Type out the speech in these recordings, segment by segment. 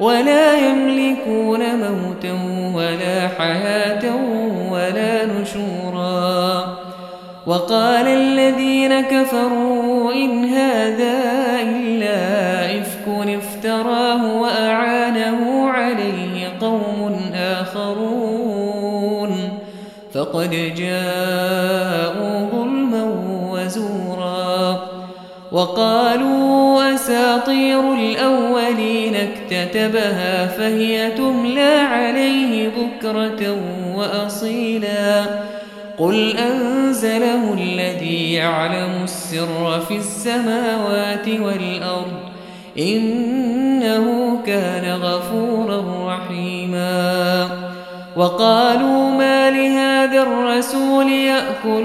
ولا يملكون موتا ولا حياة ولا نشورا. وقال الذين كفروا إن هذا إلا إفك افتراه وأعانه عليه قوم آخرون. فقد جاءوا وقالوا أساطير الأولين اكتتبها فهي تملى عليه بكرة وأصيلا. قل أنزله الذي يعلم السر في السماوات والأرض إنه كان غفورا رحيما. وقالوا ما لهذا الرسول يأكل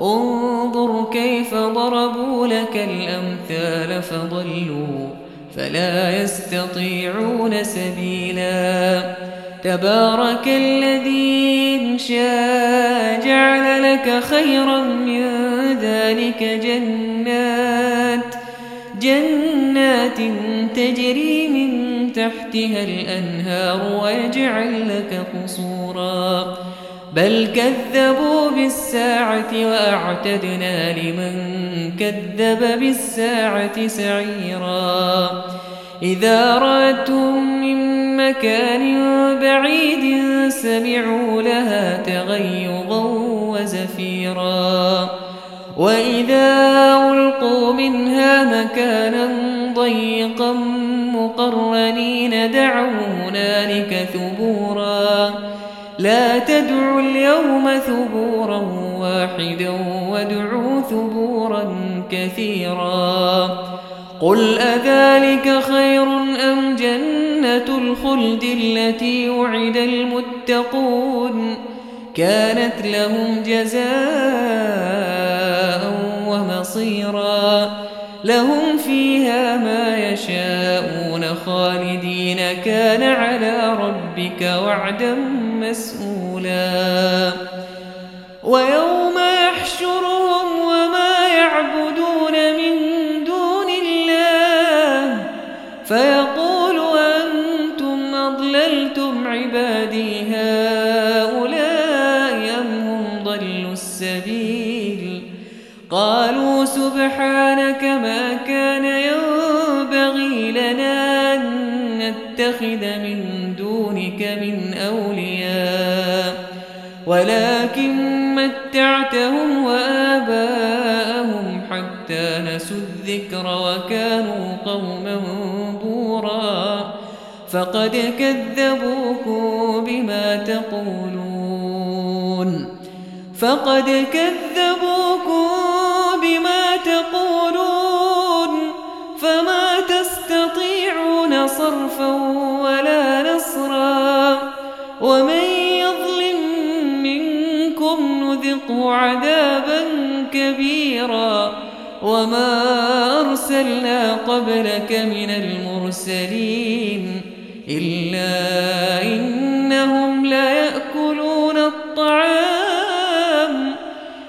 انظر كيف ضربوا لك الأمثال فضلوا فلا يستطيعون سبيلا. تبارك الذي إن شاء جعل لك خيرا من ذلك جنات جنات تجري من تحتها الأنهار ويجعل لك قصورا. بل كذبوا بالساعة وأعتدنا لمن كذب بالساعة سعيرا إذا رأتهم من مكان بعيد سمعوا لها تغيظا وزفيرا وإذا ألقوا منها مكانا ضيقا مقرنين دعوا هنالك ثبورا لا تدعوا اليوم ثبورا واحدا وادعوا ثبورا كثيرا. قل أذلك خير أم جنة الخلد التي وعد المتقون؟ كانت لهم جزاء ومصيرا. لهم فيها ما يشاءون خالدين كان على ربك وعدا مسؤولا. ويوم متعتهم وآباءهم حتى نسوا الذكر وكانوا قوما بورا. فقد كذبوكم بما تقولون. فقد كذبوكم عذابا كبيرا وما أرسلنا قبلك من المرسلين إلا إنهم لا يأكلون الطعام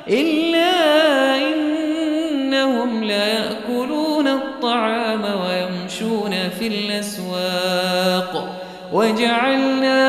إلا إنهم لا يأكلون الطعام ويمشون في الأسواق وجعلنا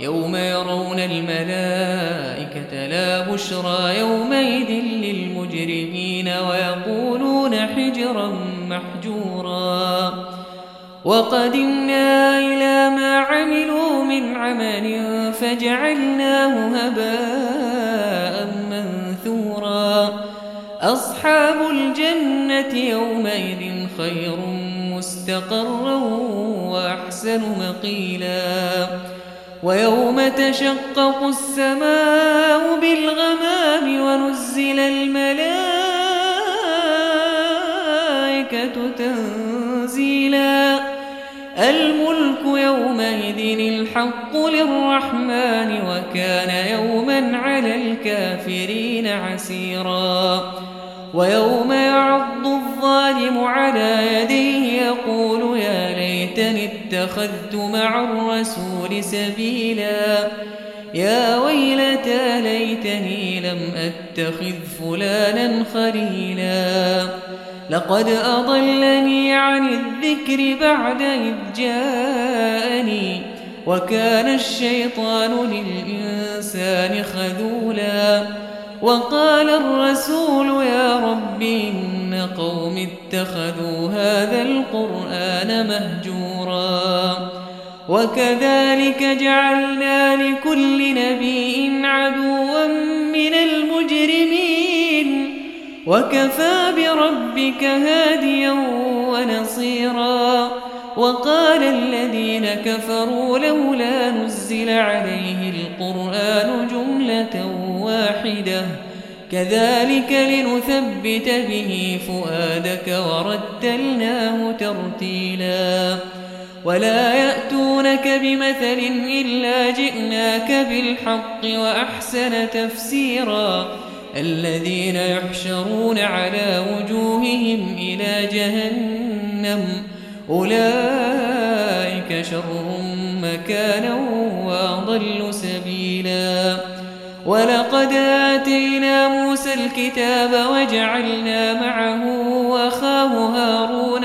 يوم يرون الملائكة لا بشرى يومئذ للمجرمين ويقولون حجرا محجورا. وقدمنا إلى ما عملوا من عمل فجعلناه هباء منثورا. أصحاب الجنة يومئذ خير مستقرا وأحسن مقيلا. ويوم تشقق السماء بالغمام ونزل الملائكة تنزيلا. الملك يومئذ الحق للرحمن وكان يوما على الكافرين عسيرا. ويوم يعض الظالم على يديه يقول ليتني اتخذت مع الرسول سبيلا. يا ويلتى ليتني لم أتخذ فلانا خليلا. لقد أضلني عن الذكر بعد إذ جاءني وكان الشيطان للإنسان خذولا. وقال الرسول يا رب إن قوم اتخذوا هذا القرآن مهجورا. وكذلك جعلنا لكل نبي عدوا من المجرمين. وكفى بربك هاديا ونصيرا. وقال الذين كفروا لولا نزل عليه القرآن جملة واحدة. كذلك لنثبت به فؤادك ورتلناه ترتيلا. ولا يأتونك بمثل إلا جئناك بالحق وأحسن تفسيرا. الذين يحشرون على وجوههم إلى جهنم أولئك شر مكانا وأضل سبيلا. ولقد آتينا موسى الكتاب وجعلنا معه أخاه هارون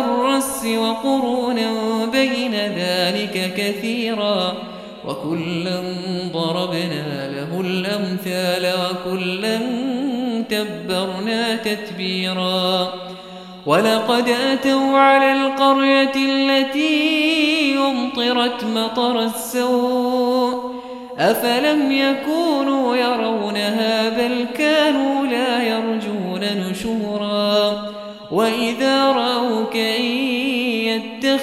الرس وقرونا بين ذلك كثيرا وكلا ضربنا له الأمثال وكلا تبرنا تتبيرا ولقد أتوا على القرية التي أمطرت مطر السوء أفلم يكونوا يرونها بل كانوا لا يرجون نشورا وإذا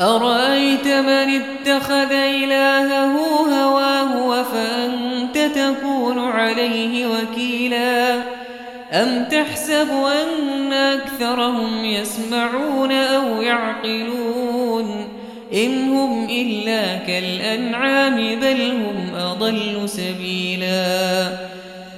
أرأيت من اتخذ إلهه هواه فأنت تكون عليه وكيلا؟ أم تحسب أن أكثرهم يسمعون أو يعقلون؟ إن هم إلا كالأنعام بل هم أضل سبيلا.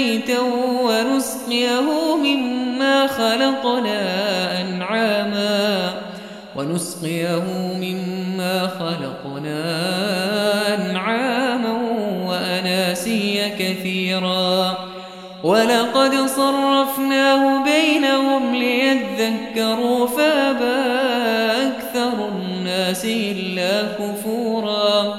ميتا ونسقيه مما خلقنا أنعاما. ونسقيه مما خلقنا أنعاما وأناسيا كثيرا. ولقد صرفناه بينهم ليذكروا فابى أكثر الناس إلا كفورا.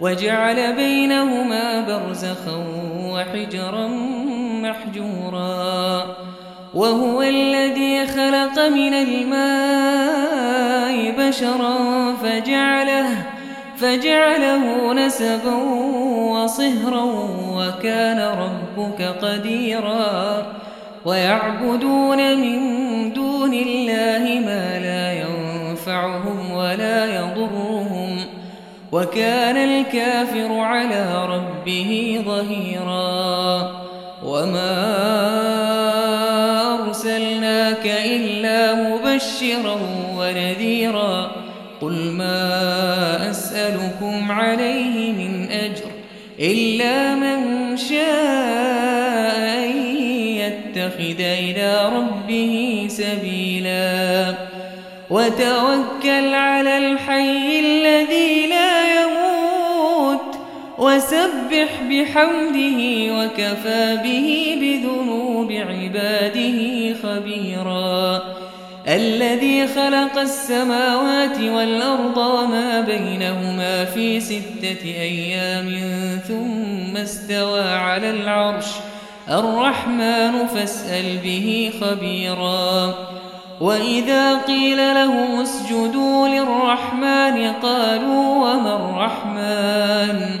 وجعل بينهما برزخا وحجرا محجورا. وهو الذي خلق من الماء بشرا فجعله فجعله نسبا وصهرا وكان ربك قديرا. ويعبدون من دون الله وكان الكافر على ربه ظهيرا. وما أرسلناك إلا مبشرا ونذيرا. قل ما أسألكم عليه من أجر إلا من شاء أن يتخذ إلى ربه سبيلا. وتوكل على الحي الذي لا وسبح بحمده وكفى به بذنوب عباده خبيراً. الذي خلق السماوات والأرض وما بينهما في ستة أيام ثم استوى على العرش. الرحمن فاسأل به خبيرا. وإذا قيل لهم اسجدوا للرحمن قالوا وما الرحمن؟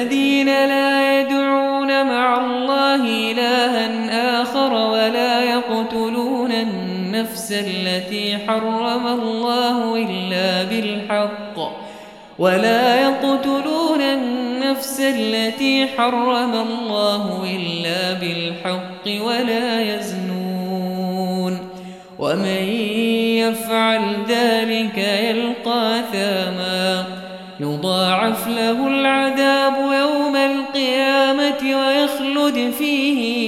النفس التي حرم الله إلا بالحق. ولا يقتلون النفس التي حرم الله إلا بالحق ولا يزنون. ومن يفعل ذلك يلقى ثاما يضاعف له العذاب يوم القيامة ويخلد فيه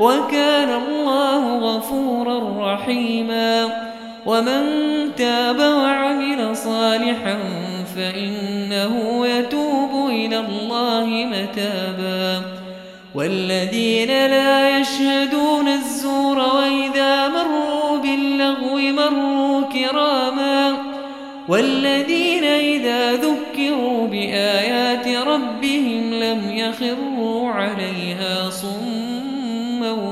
وكان الله غفورا رحيما. ومن تاب وعمل صالحا فإنه يتوب إلى الله متابا. والذين لا يشهدون الزور وإذا مروا باللغو مروا كراما. والذين إذا ذكروا بآيات ربهم لم يخروا عليها صما